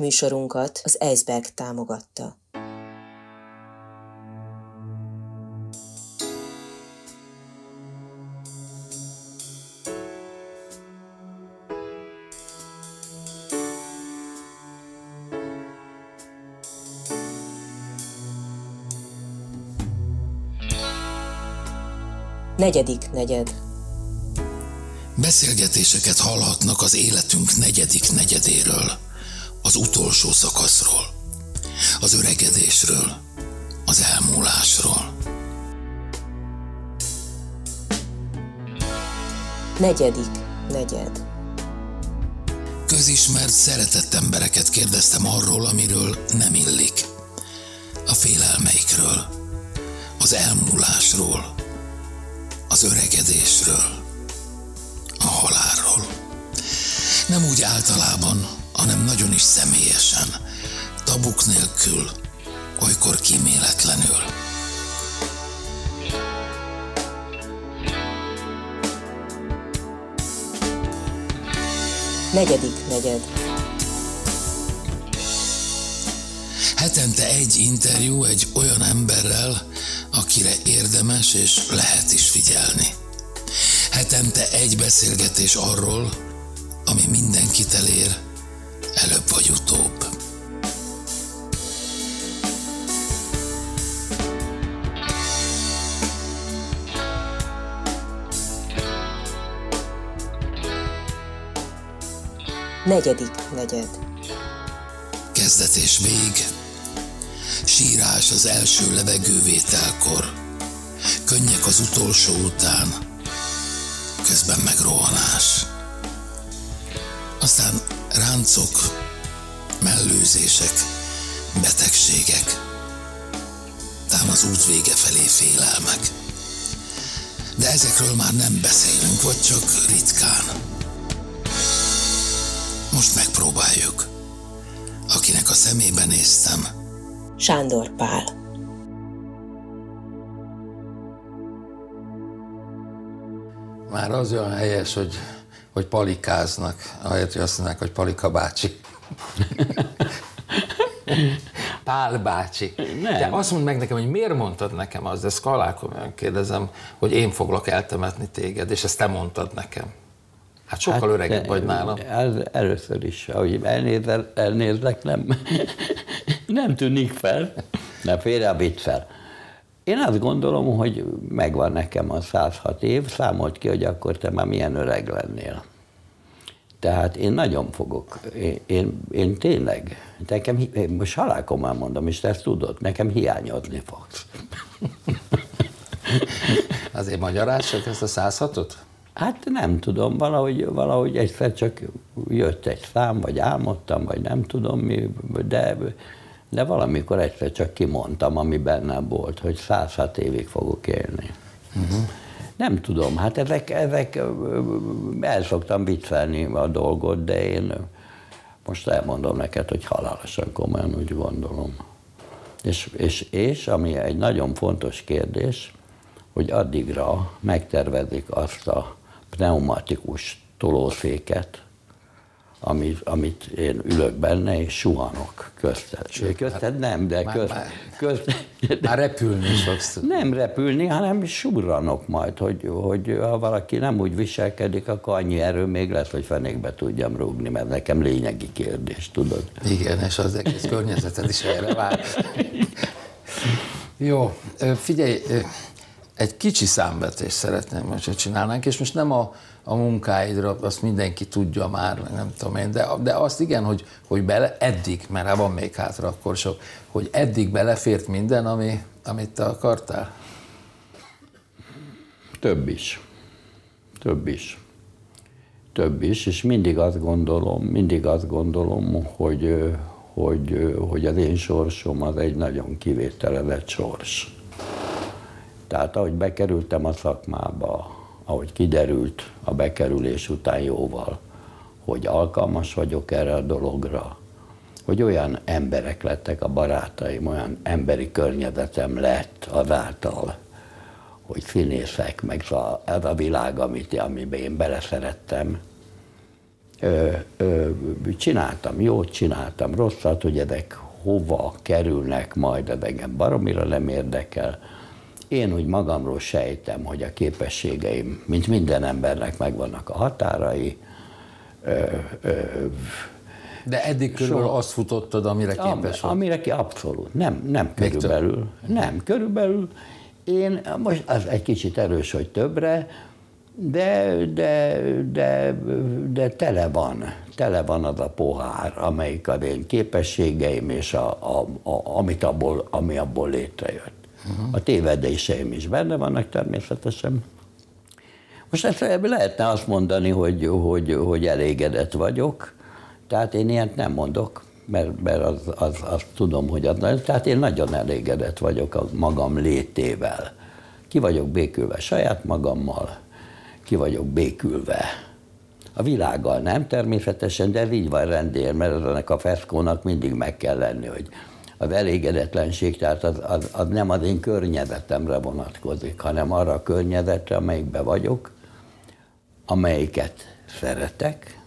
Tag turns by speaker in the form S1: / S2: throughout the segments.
S1: Műsorunkat az Eisberg támogatta. Negyedik negyed.
S2: Beszélgetéseket hallhatnak az életünk negyedik negyedéről, az utolsó szakaszról, az öregedésről, az elmúlásról.
S1: Negyedik negyed.
S2: Közismert, szeretett embereket kérdeztem arról, amiről nem illik. A félelmeikről, az elmúlásról, az öregedésről, a halálról. Nem úgy általában, hanem nagyon is személyesen, tabuk nélkül, olykor kíméletlenül.
S1: Negyedik negyed.
S2: Hetente egy interjú egy olyan emberrel, akire érdemes és lehet is figyelni. Hetente egy beszélgetés arról, ami mindenkit elér, előbb vagy utóbb.
S1: Negyedik negyed.
S2: Kezdet és vég, sírás az első levegővételkor, könnyek az utolsó után, közben meg rohanás. Aztán ráncok, mellőzések, betegségek, tám az út vége felé félelmek. De ezekről már nem beszélünk, vagy csak ritkán. Most megpróbáljuk. Akinek a szemébe néztem,
S1: Sándor Pál.
S3: Már az olyan helyes, hogy, hogy palikáznak, ahelyett, hogy azt mondják, hogy Palika bácsi. Pál bácsi.
S4: Nem.
S3: De azt mondd meg nekem, hogy miért mondtad nekem azt, de ezt komolyan kérdezem, hogy én foglak eltemetni téged, és ezt te mondtad nekem. Hát sokkal hát, öregebb
S4: de-
S3: vagy nálam.
S4: El, először is, ahogy elnézel, elnézlek, nem, nem tűnik fel, de félre vitt fel. Én azt gondolom, hogy megvan nekem a 106 év, számolt ki, hogy akkor te már milyen öreg lennél. Tehát én nagyon fogok, én, én, én tényleg, nekem, én most halálkomán mondom, és te ezt tudod, nekem hiányozni fogsz.
S3: Azért magyaráz csak ezt a 106-ot?
S4: Hát nem tudom, valahogy, valahogy egyszer csak jött egy szám, vagy álmodtam, vagy nem tudom mi, de, de valamikor egyszer csak kimondtam, ami bennem volt, hogy 106 évig fogok élni. Uh-huh. Nem tudom, hát ezek, ezek el szoktam viccelni a dolgot, de én most elmondom neked, hogy halálosan komolyan úgy gondolom. És, és, és ami egy nagyon fontos kérdés, hogy addigra megtervezik azt a pneumatikus tolószéket, amit, amit én ülök benne, és suhanok közted.
S3: Sőt,
S4: közted
S3: hát
S4: nem, de
S3: már-
S4: közt,
S3: már-
S4: közt,
S3: Már repülni fogsz
S4: nem repülni, hanem surranok majd, hogy, hogy ha valaki nem úgy viselkedik, akkor annyi erő még lesz, hogy fenékbe tudjam rúgni, mert nekem lényegi kérdés, tudod?
S3: Igen, és az egész környezeted is erre vár. Jó, figyelj, egy kicsi számvetést szeretném, hogyha csinálnánk, és most nem a, a munkáidra, azt mindenki tudja már, meg nem tudom én, de, de azt igen, hogy, hogy bele, eddig, mert hát van még hátra akkor sok, hogy eddig belefért minden, ami, amit te akartál?
S4: Több is. Több is. Több is, és mindig azt gondolom, mindig azt gondolom, hogy, hogy, hogy az én sorsom az egy nagyon kivételezett sors. Tehát ahogy bekerültem a szakmába, ahogy kiderült a bekerülés után jóval, hogy alkalmas vagyok erre a dologra, hogy olyan emberek lettek a barátaim, olyan emberi környezetem lett azáltal, hogy színészek, meg ez a világ, amit, amiben én beleszerettem, ö, ö, csináltam jót, csináltam rosszat, hogy ezek hova kerülnek majd, ez engem baromira nem érdekel. Én úgy magamról sejtem, hogy a képességeim, mint minden embernek megvannak a határai. Ö, ö,
S3: De eddig körül
S4: So-
S3: azt futottad, amire képes vagy.
S4: Amire ki abszolút. Nem, nem
S3: Még
S4: körülbelül. Nem, körülbelül. Én most az egy kicsit erős, hogy többre, de, de, de, de tele van, tele van az a pohár, amelyik az én képességeim és a, a, a, amit abból, ami abból létrejött. Uh-huh. A tévedéseim is benne vannak természetesen. Most ezt lehetne azt mondani, hogy, hogy, hogy elégedett vagyok, tehát én ilyet nem mondok, mert, mert az, az, azt tudom, hogy az, tehát én nagyon elégedett vagyok a magam létével. Ki vagyok békülve saját magammal, ki vagyok békülve a világgal nem természetesen, de ez így van rendér, mert ennek a feszkónak mindig meg kell lenni, hogy az elégedetlenség, tehát az, az, az nem az én környezetemre vonatkozik, hanem arra a környezetre, amelyikben vagyok, amelyiket szeretek,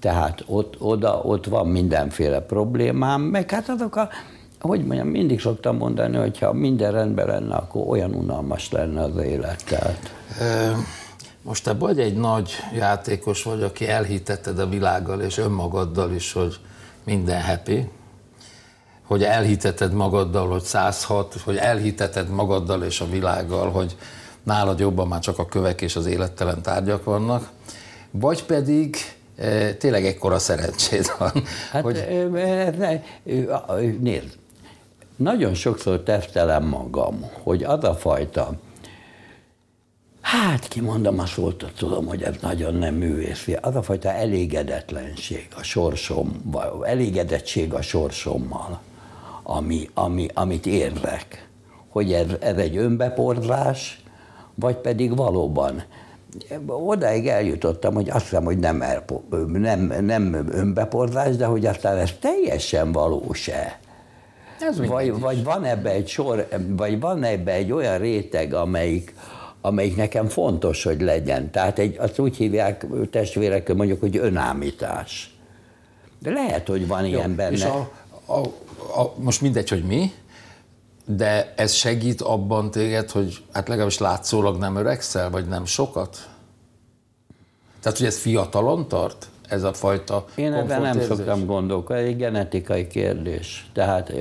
S4: tehát ott, oda, ott van mindenféle problémám, meg hát azok a, hogy mondjam, mindig szoktam mondani, hogy ha minden rendben lenne, akkor olyan unalmas lenne az élet. Tehát.
S3: Most te vagy egy nagy játékos vagy, aki elhitetted a világgal és önmagaddal is, hogy minden happy, hogy elhiteted magaddal, hogy 106, hogy elhiteted magaddal és a világgal, hogy nálad jobban már csak a kövek és az élettelen tárgyak vannak, vagy pedig e, tényleg ekkora szerencséd van,
S4: Hát,
S3: hogy
S4: hogy... ne, ö, nézd, nagyon sokszor tesztelem magam, hogy az a fajta, hát kimondom a szót, tudom, hogy ez nagyon nem művészi, az a fajta elégedetlenség a sorsom, elégedettség a sorsommal, ami, ami, amit érzek, hogy ez, ez egy önbeporzás, vagy pedig valóban odáig eljutottam, hogy azt hiszem, hogy nem, elpo, nem, nem önbeporzás, de hogy aztán ez teljesen valós-e.
S3: Ez
S4: vagy, vagy van ebbe egy sor, vagy van ebbe egy olyan réteg, amelyik, amelyik nekem fontos, hogy legyen. Tehát egy, azt úgy hívják testvérek, mondjuk, hogy önállítás. De lehet, hogy van ilyen benne.
S3: És a, a, a, most mindegy, hogy mi, de ez segít abban téged, hogy hát legalábbis látszólag nem öregszel, vagy nem sokat? Tehát, hogy ez fiatalon tart? Ez a fajta
S4: Én ebben nem szoktam gondolkodni, egy genetikai kérdés. Tehát,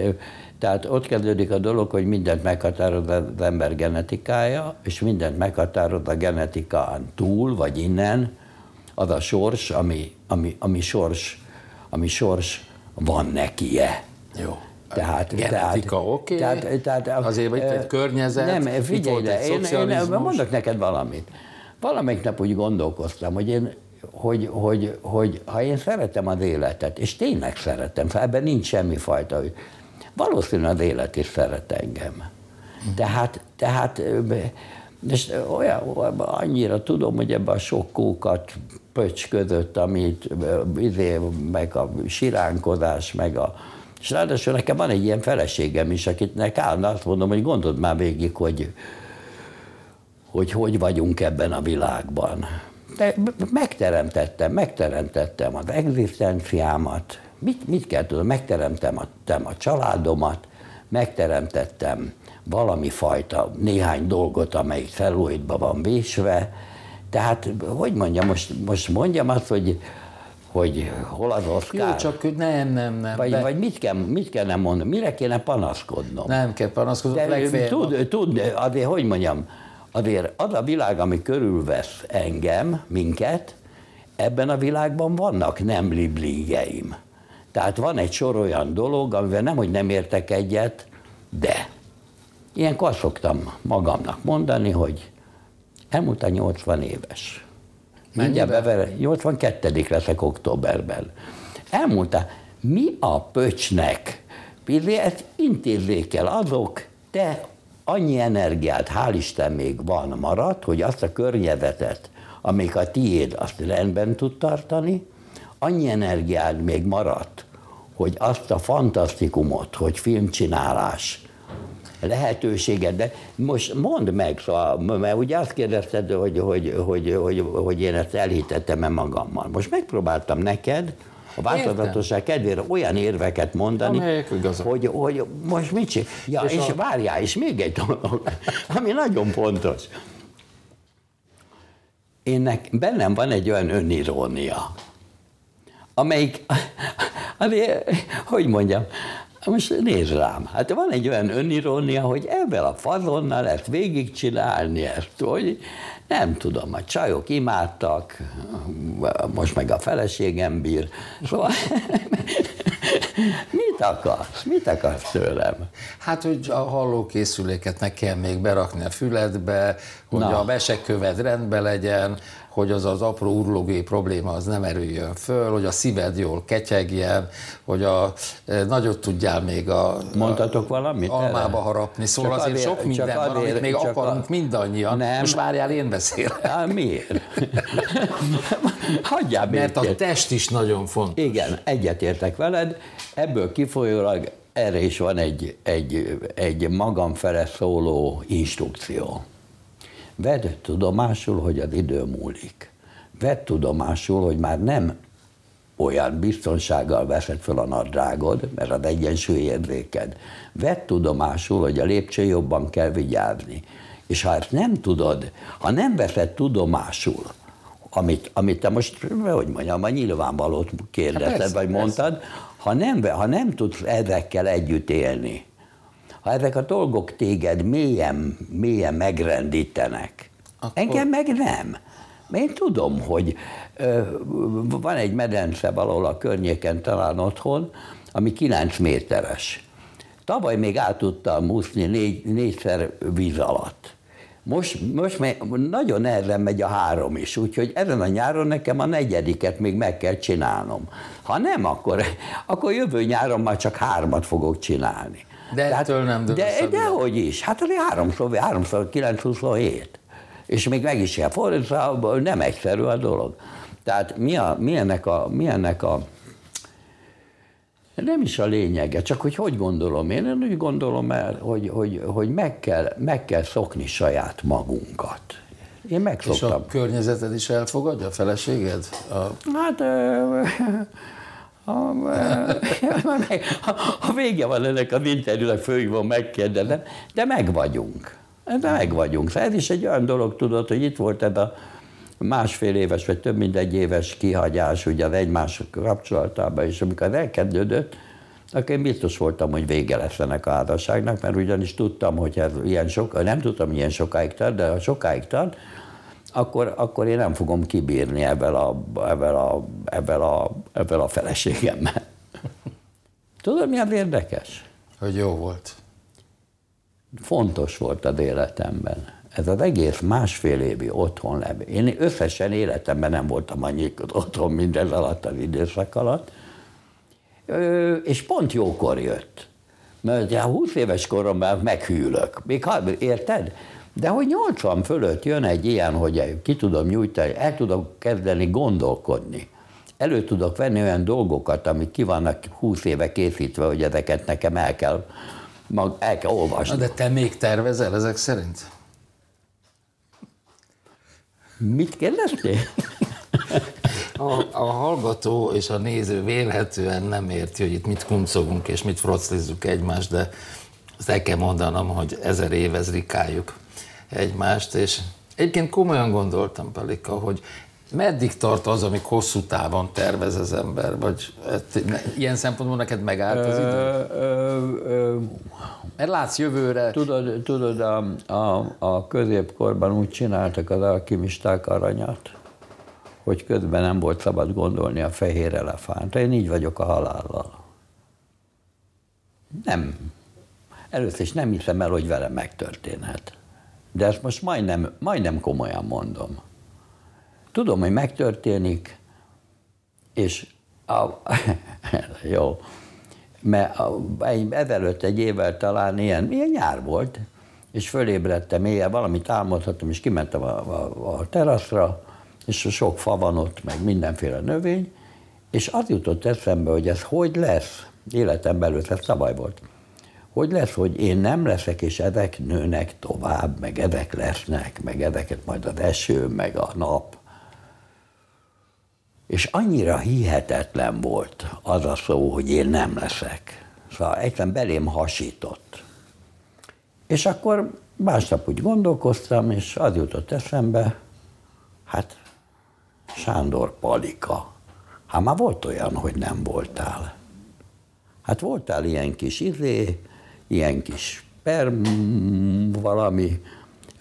S4: tehát ott kezdődik a dolog, hogy mindent meghatároz az ember genetikája, és mindent meghatároz a genetikán túl, vagy innen, az a sors, ami, ami, ami sors, ami sors van nekie.
S3: Jó.
S4: Tehát,
S3: Genetika, oké.
S4: Tehát, tehát,
S3: Azért itt egy környezet,
S4: Nem,
S3: itt
S4: figyelj,
S3: volt
S4: de
S3: egy
S4: én, én, mondok neked valamit. Valamelyik nap úgy gondolkoztam, hogy én hogy, hogy, hogy ha én szeretem az életet, és tényleg szeretem, szóval ebben nincs semmi fajta, hogy valószínűleg az élet is szeret engem. Tehát, tehát és olyan, annyira tudom, hogy ebben a sok kókat pöcs között, amit izé, meg a siránkozás, meg a és ráadásul nekem van egy ilyen feleségem is, akitnek állna azt mondom, hogy gondold már végig, hogy hogy hogy vagyunk ebben a világban. De megteremtettem, megteremtettem az egzisztenciámat, mit, mit kell tudom, megteremtem a, családomat, megteremtettem valami fajta, néhány dolgot, amelyik celluloidba van vésve, tehát, hogy mondjam, most, most mondjam azt, hogy, hogy hol az Oszkár?
S3: Jó, csak nem, nem, nem.
S4: vagy,
S3: de
S4: vagy mit, kell, mit kellene mondani? Mire kéne panaszkodnom?
S3: Nem kell panaszkodni,
S4: De tud, tud, azért, hogy mondjam, azért az a világ, ami körülvesz engem, minket, ebben a világban vannak nem libligeim. Tehát van egy sor olyan dolog, amivel nem, hogy nem értek egyet, de ilyenkor szoktam magamnak mondani, hogy elmúlt a 80 éves. Mindjárt bevere, 82 leszek októberben. Elmúlt a, mi a pöcsnek? Pizé, ezt intézzék el azok, te annyi energiát, hál' Isten még van maradt, hogy azt a környezetet, amik a tiéd, azt rendben tud tartani, annyi energiád még maradt, hogy azt a fantasztikumot, hogy filmcsinálás, lehetőséget, de most mondd meg, szóval, mert ugye azt kérdezted, hogy, hogy, hogy, hogy, hogy én ezt elhitettem-e magammal. Most megpróbáltam neked a változatosság kedvére olyan érveket mondani,
S3: Amelyek igazak.
S4: hogy, hogy most mit csinál. Ja, és,
S3: És a-
S4: várjál, és még egy dolog, ami nagyon fontos. Énnek bennem van egy olyan önirónia, amelyik, azért, hogy mondjam, most nézd rám, hát van egy olyan önirónia, hogy ebben a fazonnal ezt végigcsinálni, ezt, hogy nem tudom, a csajok imádtak, most meg a feleségem bír, szóval mit akarsz, mit akarsz tőlem?
S3: Hát, hogy a hallókészüléket ne kell még berakni a füledbe, hogy
S4: Na.
S3: a meseköved rendben legyen, hogy az az apró urlógé probléma az nem erüljön föl, hogy a szíved jól ketyegjen, hogy a, e, nagyot tudjál még a,
S4: Mondhatok valamit
S3: almába
S4: erre?
S3: harapni. Szóval
S4: Csak
S3: azért
S4: azért-
S3: sok minden
S4: csak
S3: van, amit még akarunk
S4: a-
S3: mindannyian.
S4: Nem.
S3: Most várjál, én beszélek.
S4: Á, miért? Hagyjál
S3: Mert a test is nagyon fontos.
S4: Igen, egyetértek veled. Ebből kifolyólag erre is van egy, egy, egy magam fele szóló instrukció. Vedd tudomásul, hogy az idő múlik. Vedd tudomásul, hogy már nem olyan biztonsággal veszed fel a nadrágod, mert az egyensúlyérzéked. Vedd tudomásul, hogy a lépcső jobban kell vigyázni. És ha ezt nem tudod, ha nem veszed tudomásul, amit, amit te most, hogy mondjam, a nyilvánvalót kérdezted,
S3: persze,
S4: vagy
S3: persze.
S4: mondtad, ha nem, ha nem tudsz ezekkel együtt élni, ha ezek a dolgok téged mélyen, mélyen megrendítenek,
S3: Akkor-
S4: engem meg nem. Én tudom, hogy ö, van egy medence valahol a környéken, talán otthon, ami 9 méteres. Tavaly még át tudtam úszni négy, négyszer víz alatt. Most, most meg nagyon nehezen megy a három is, úgyhogy ezen a nyáron nekem a negyediket még meg kell csinálnom. Ha nem, akkor, akkor jövő nyáron már csak hármat fogok csinálni.
S3: De ettől nem dől
S4: de, de hogy is, hát azért háromszor, háromszor 9, 27. És még meg is kell fordítani, nem egyszerű a dolog. Tehát mi, a, mi, ennek a, mi ennek a nem is a lényege, csak hogy hogy gondolom én. Én úgy gondolom el, hogy, hogy, hogy meg, kell, meg kell szokni saját magunkat. Én
S3: És
S4: megszoktam.
S3: a környezeted is elfogadja, a feleséged? A,
S4: Hát a, a, vége van ennek az interjúnak, főhívom, megkérdezem, de meg vagyunk. De meg vagyunk. Szóval ez is egy olyan dolog, tudod, hogy itt volt ez a másfél éves, vagy több mint egy éves kihagyás ugye az egymás kapcsolatában, és amikor ez elkezdődött, akkor én biztos voltam, hogy vége lesz ennek a házasságnak, mert ugyanis tudtam, hogy ez ilyen sok, nem tudtam, hogy ilyen sokáig tart, de ha sokáig tart, akkor, akkor én nem fogom kibírni ebben a, ebben a, ebben a, ebben a feleségemmel. Tudod, mi az érdekes?
S3: hogy jó volt.
S4: Fontos volt az életemben. Ez az egész másfél évi otthon levő. Én összesen életemben nem voltam annyi otthon minden alatt az időszak alatt. Ö, és pont jókor jött. Mert ugye 20 éves koromban meghűlök. Még ha, érted? De hogy 80 fölött jön egy ilyen, hogy ki tudom nyújtani, el tudok kezdeni gondolkodni. Elő tudok venni olyan dolgokat, amik ki vannak 20 éve készítve, hogy ezeket nekem el kell, mag, el kell olvasni.
S3: Na, de te még tervezel ezek szerint?
S4: Mit kérdeztél?
S3: A, a hallgató és a néző vélhetően nem érti, hogy itt mit kuncogunk és mit froclizzuk egymást, de azt el kell mondanom, hogy ezer éve rikáljuk egymást, és egyébként komolyan gondoltam, Palika, hogy meddig tart az, amíg hosszú távon tervez az ember, vagy hát, ilyen szempontból neked megállt az idő?
S4: Ö, ö, ö,
S3: Mert látsz jövőre,
S4: Tudod, tudod a, a, a középkorban úgy csináltak az alkimisták aranyat, hogy közben nem volt szabad gondolni a fehér elefántra. Én így vagyok a halállal. Nem. Először is nem hiszem el, hogy velem megtörténhet. De ezt most majdnem, majdnem komolyan mondom. Tudom, hogy megtörténik, és a, jó, mert ezelőtt egy évvel talán ilyen, ilyen nyár volt, és fölébredtem éjjel, valamit álmodhattam, és kimentem a, a, a teraszra, és sok fa van ott, meg mindenféle növény, és az jutott eszembe, hogy ez hogy lesz, életem belül, ez szabály volt, hogy lesz, hogy én nem leszek, és ezek nőnek tovább, meg ezek lesznek, meg ezeket majd az eső, meg a nap. És annyira hihetetlen volt az a szó, hogy én nem leszek. Szóval egyszerűen belém hasított. És akkor másnap úgy gondolkoztam, és az jutott eszembe, hát Sándor Palika. Hát már volt olyan, hogy nem voltál. Hát voltál ilyen kis izé, ilyen kis per valami,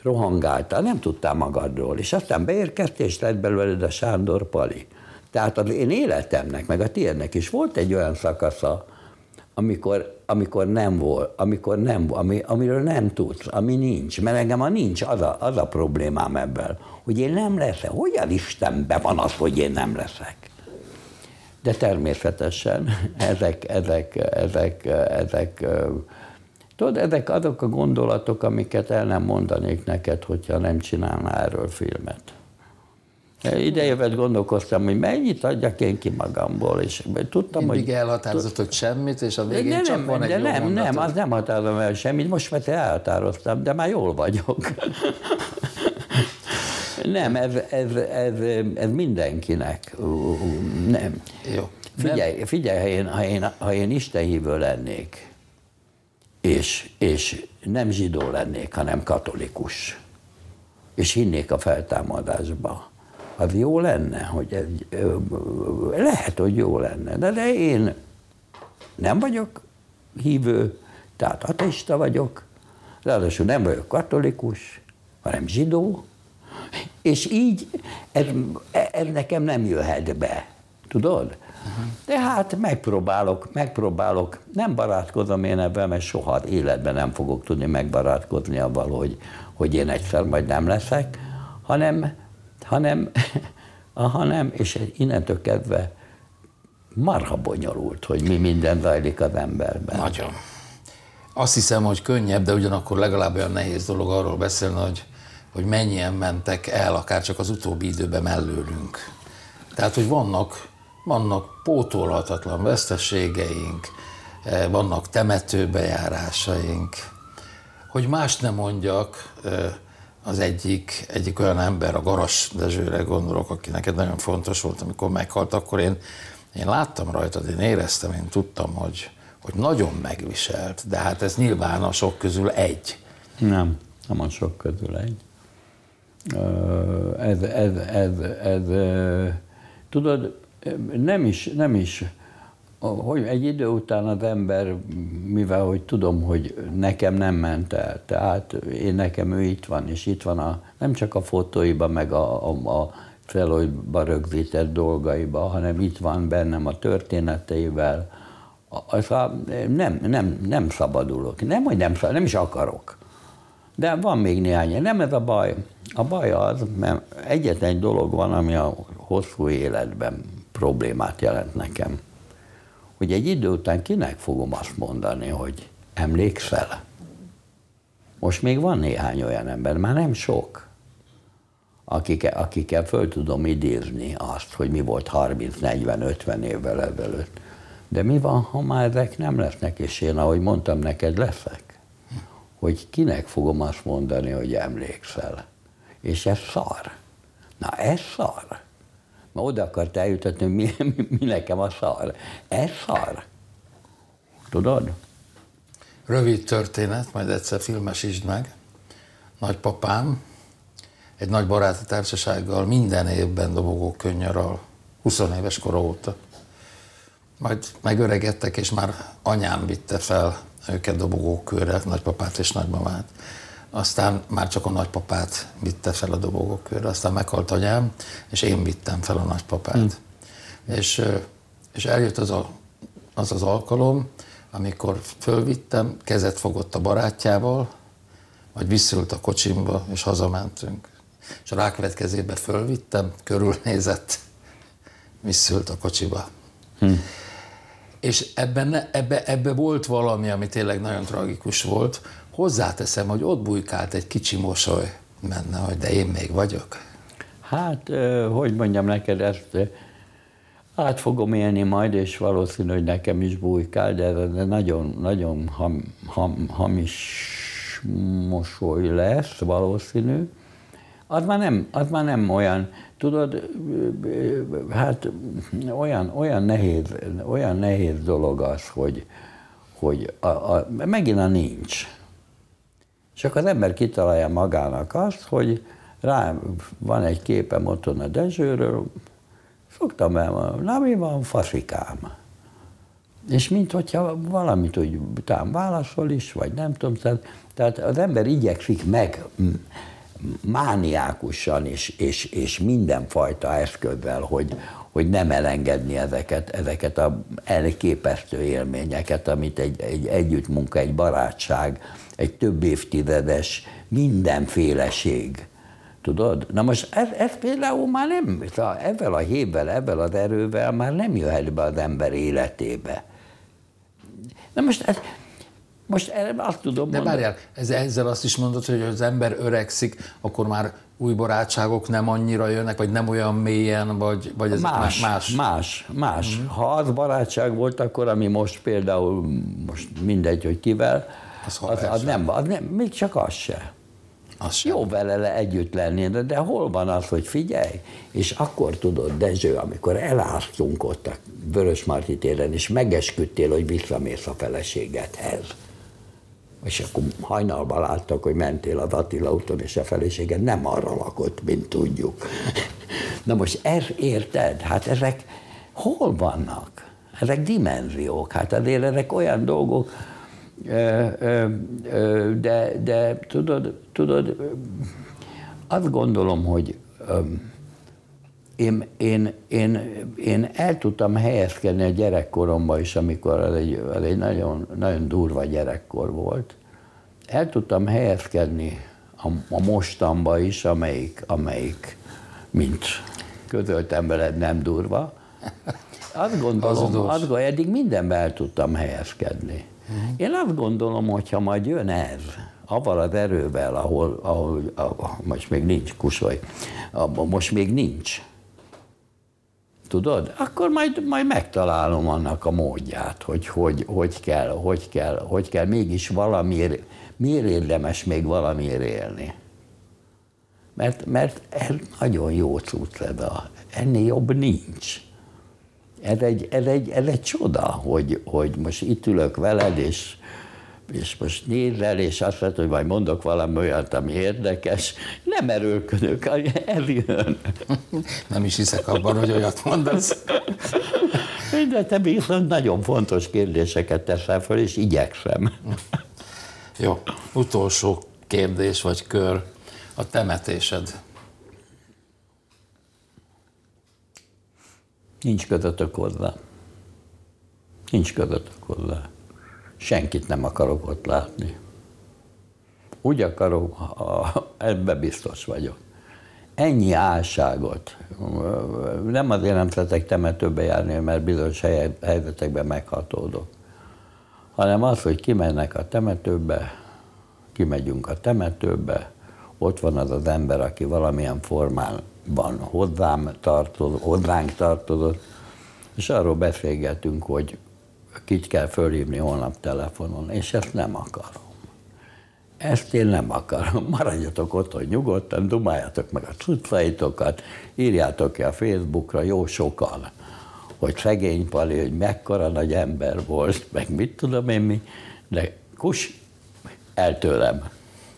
S4: rohangáltál, nem tudtál magadról, és aztán beérkeztél, és lett belőled a Sándor Pali. Tehát az én életemnek, meg a tiédnek is volt egy olyan szakasza, amikor, amikor nem volt, amikor nem, ami, amiről nem tudsz, ami nincs. Mert engem a nincs, az a, az a problémám ebben, hogy én nem leszek. Hogyan Istenben van az, hogy én nem leszek? De természetesen ezek, ezek, ezek, ezek, tudod, ezek azok a gondolatok, amiket el nem mondanék neked, hogyha nem csinálnál erről filmet. Idejövet gondolkoztam, hogy mennyit adjak én ki magamból, és tudtam,
S3: Mindig
S4: hogy...
S3: elhatározott, hogy semmit, és a végén
S4: de
S3: csak
S4: nem,
S3: van egy
S4: de nem,
S3: mondatod.
S4: nem, az nem határozom el semmit, most már te elhatároztam, de már jól vagyok. nem, ez, ez, ez, ez mindenkinek. Nem.
S3: Jó.
S4: Figyelj, figyelj ha, én, ha, én, ha én Isten hívő lennék, és, és nem zsidó lennék, hanem katolikus, és hinnék a feltámadásba, az jó lenne, hogy ez, lehet, hogy jó lenne, de, de én nem vagyok hívő, tehát ateista vagyok, ráadásul nem vagyok katolikus, hanem zsidó, és így ez, ez nekem nem jöhet be, tudod? De hát megpróbálok, megpróbálok, nem barátkozom én ebben, mert soha életben nem fogok tudni megbarátkozni avval, hogy, hogy én egyszer majd nem leszek, hanem, hanem, hanem, és innentől kezdve marha bonyolult, hogy mi minden zajlik az emberben.
S3: Nagyon. Azt hiszem, hogy könnyebb, de ugyanakkor legalább olyan nehéz dolog arról beszélni, hogy, hogy mennyien mentek el, akár csak az utóbbi időben mellőlünk. Tehát, hogy vannak, vannak pótolhatatlan veszteségeink, eh, vannak temetőbejárásaink. Hogy más nem mondjak, eh, az egyik, egyik olyan ember, a Garas Dezsőre gondolok, aki neked nagyon fontos volt, amikor meghalt, akkor én, én láttam rajtad, én éreztem, én tudtam, hogy, hogy nagyon megviselt, de hát ez nyilván a sok közül egy.
S4: Nem, nem a sok közül egy. Ez, ez, ez, ez, tudod, nem is, nem is, hogy egy idő után az ember, mivel hogy tudom, hogy nekem nem ment el, tehát én nekem ő itt van, és itt van a, nem csak a fotóiba, meg a, a, a felhőba rögzített dolgaiba, hanem itt van bennem a történeteivel, az a, nem, nem, nem szabadulok. Nem, hogy nem, nem is akarok. De van még néhány. Nem ez a baj. A baj az, mert egyetlen dolog van, ami a hosszú életben problémát jelent nekem. Hogy egy idő után kinek fogom azt mondani, hogy emlékszel? Most még van néhány olyan ember, már nem sok, akikkel, akikkel föl tudom idézni azt, hogy mi volt 30-40-50 évvel ezelőtt. De mi van, ha már ezek nem lesznek, és én, ahogy mondtam neked, leszek? Hogy kinek fogom azt mondani, hogy emlékszel? És ez szar. Na ez szar. Ma oda akart eljutatni, hogy mi, mi, mi nekem a szar. Ez szar. Tudod?
S3: Rövid történet, majd egyszer filmesítsd meg. Nagypapám egy nagy baráti társasággal minden évben dobogó könnyaral, 20 éves kora óta. Majd megöregedtek, és már anyám vitte fel őket dobogókőre, nagypapát és nagymamát. Aztán már csak a nagypapát vitte fel a dobogókőre, aztán meghalt anyám, és én vittem fel a nagypapát. Hmm. És, és eljött az, a, az az alkalom, amikor fölvittem, kezet fogott a barátjával, majd visszült a kocsimba, és hazamentünk. És a rákövetkezőben fölvittem, körülnézett, visszült a kocsiba. Hmm. És ebben, ebbe, ebbe volt valami, ami tényleg nagyon tragikus volt. Hozzáteszem, hogy ott bujkált egy kicsi mosoly menne, hogy de én még vagyok.
S4: Hát, hogy mondjam neked ezt, át fogom élni majd, és valószínű, hogy nekem is bújkál, de ez nagyon, nagyon ham, ham, hamis mosoly lesz valószínű. Az már nem, az már nem olyan, tudod, hát olyan, olyan, nehéz, olyan nehéz dolog az, hogy, hogy a, a, megint a nincs. Csak az ember kitalálja magának azt, hogy rá van egy képem otthon a Dezsőről, szoktam el, na mi van, fasikám. És mint hogyha valamit úgy talán válaszol is, vagy nem tudom, tehát, tehát az ember igyekszik meg mániákusan és, és, és mindenfajta eszközzel, hogy, hogy nem elengedni ezeket, ezeket a elképesztő élményeket, amit egy, egy együttmunka, egy barátság, egy több évtizedes mindenféleség. Tudod? Na most ez, ez például már nem, ezzel a hévvel, ezzel az erővel már nem jöhet be az ember életébe. Na most ez, most azt tudom
S3: De
S4: mondani.
S3: várjál, ez, ezzel azt is mondod, hogy az ember öregszik, akkor már új barátságok nem annyira jönnek, vagy nem olyan mélyen, vagy, vagy ez
S4: más,
S3: más?
S4: Más, más. Mm. Ha az barátság volt, akkor ami most például, most mindegy, hogy kivel,
S3: Az
S4: az, az,
S3: sem.
S4: nem, az nem, még csak az se.
S3: Az sem.
S4: Jó vele le együtt lenni, de, de hol van az, hogy figyelj? És akkor tudod, Dezső, amikor elártunk ott a Vörösmarty téren, és megesküdtél, hogy visszamész a feleségedhez. És akkor hajnalban láttak, hogy mentél az Attila úton, és a feleséged nem arra lakott, mint tudjuk. Na most ez érted? Hát ezek hol vannak? Ezek dimenziók. Hát azért ezek olyan dolgok, de, de tudod, tudod, azt gondolom, hogy én, én, én, én el tudtam helyezkedni a gyerekkoromban is, amikor ez egy, ez egy nagyon, nagyon durva gyerekkor volt. El tudtam helyezkedni a, a mostamba is, amelyik, amelyik, mint közöltem veled, nem durva. Azt gondolom,
S3: Hazudós.
S4: azt gondolom, eddig mindenben el tudtam helyezkedni. Én azt gondolom, hogy ha majd jön ez, avval az erővel, ahol, ahol, ahol most még nincs abban most még nincs, tudod, akkor majd, majd megtalálom annak a módját, hogy hogy, hogy, kell, hogy, kell, hogy kell mégis valamiért, miért érdemes még valamiért élni. Mert, mert ez nagyon jó cucc, ez a, ennél jobb nincs. Ez egy, ez egy, ez egy csoda, hogy, hogy most itt ülök veled, és, és most nézel, és azt mondod, hogy majd mondok valami olyat, ami érdekes. Nem erőlködök, ez jön.
S3: Nem is hiszek abban, hogy olyat mondasz.
S4: De te viszont nagyon fontos kérdéseket teszel fel, és igyekszem.
S3: Jó, utolsó kérdés vagy kör. A temetésed.
S4: Nincs kötöttök hozzá. Nincs kötöttök hozzá. Senkit nem akarok ott látni. Úgy akarok, ebbe biztos vagyok. Ennyi álságot. Nem azért nem szeretek temetőbe járni, mert bizonyos hely- helyzetekben meghatódok, hanem az, hogy kimennek a temetőbe, kimegyünk a temetőbe, ott van az az ember, aki valamilyen formában hozzám tartoz, hozzánk tartozott, és arról beszélgetünk, hogy kit kell fölhívni holnap telefonon, és ezt nem akarom. Ezt én nem akarom. Maradjatok otthon nyugodtan, dumáljátok meg a cuccaitokat, írjátok ki a Facebookra jó sokan, hogy szegény Pali, hogy mekkora nagy ember volt, meg mit tudom én mi, de kus, el tőlem.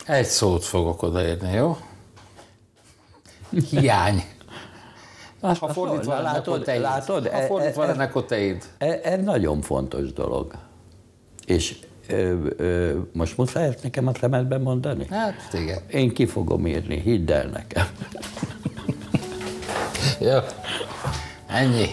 S3: Egy szót fogok odaérni, jó? Hiány. Ha fordítva
S4: Na,
S3: lenne,
S4: látod,
S3: írd.
S4: látod?
S3: Ha
S4: E-
S3: fordítva
S4: e-
S3: lenne, akkor te írd.
S4: Ez, ez nagyon fontos dolog. És ö, ö, most muszáj ezt nekem a szemedben mondani?
S3: Hát, igen.
S4: Én ki fogom írni, hidd el nekem.
S3: Jó. Ennyi.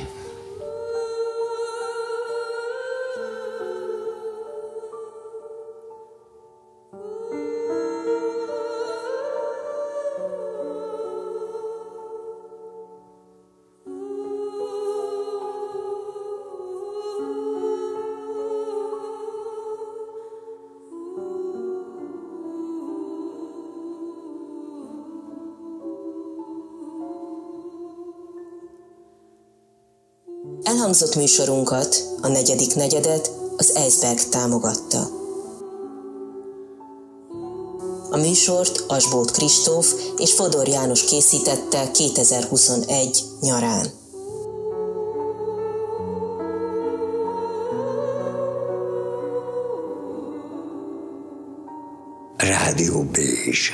S1: Elhangzott műsorunkat, a negyedik negyedet az Eisberg támogatta. A műsort Asbót Kristóf és Fodor János készítette 2021 nyarán.
S5: Rádió Bézs.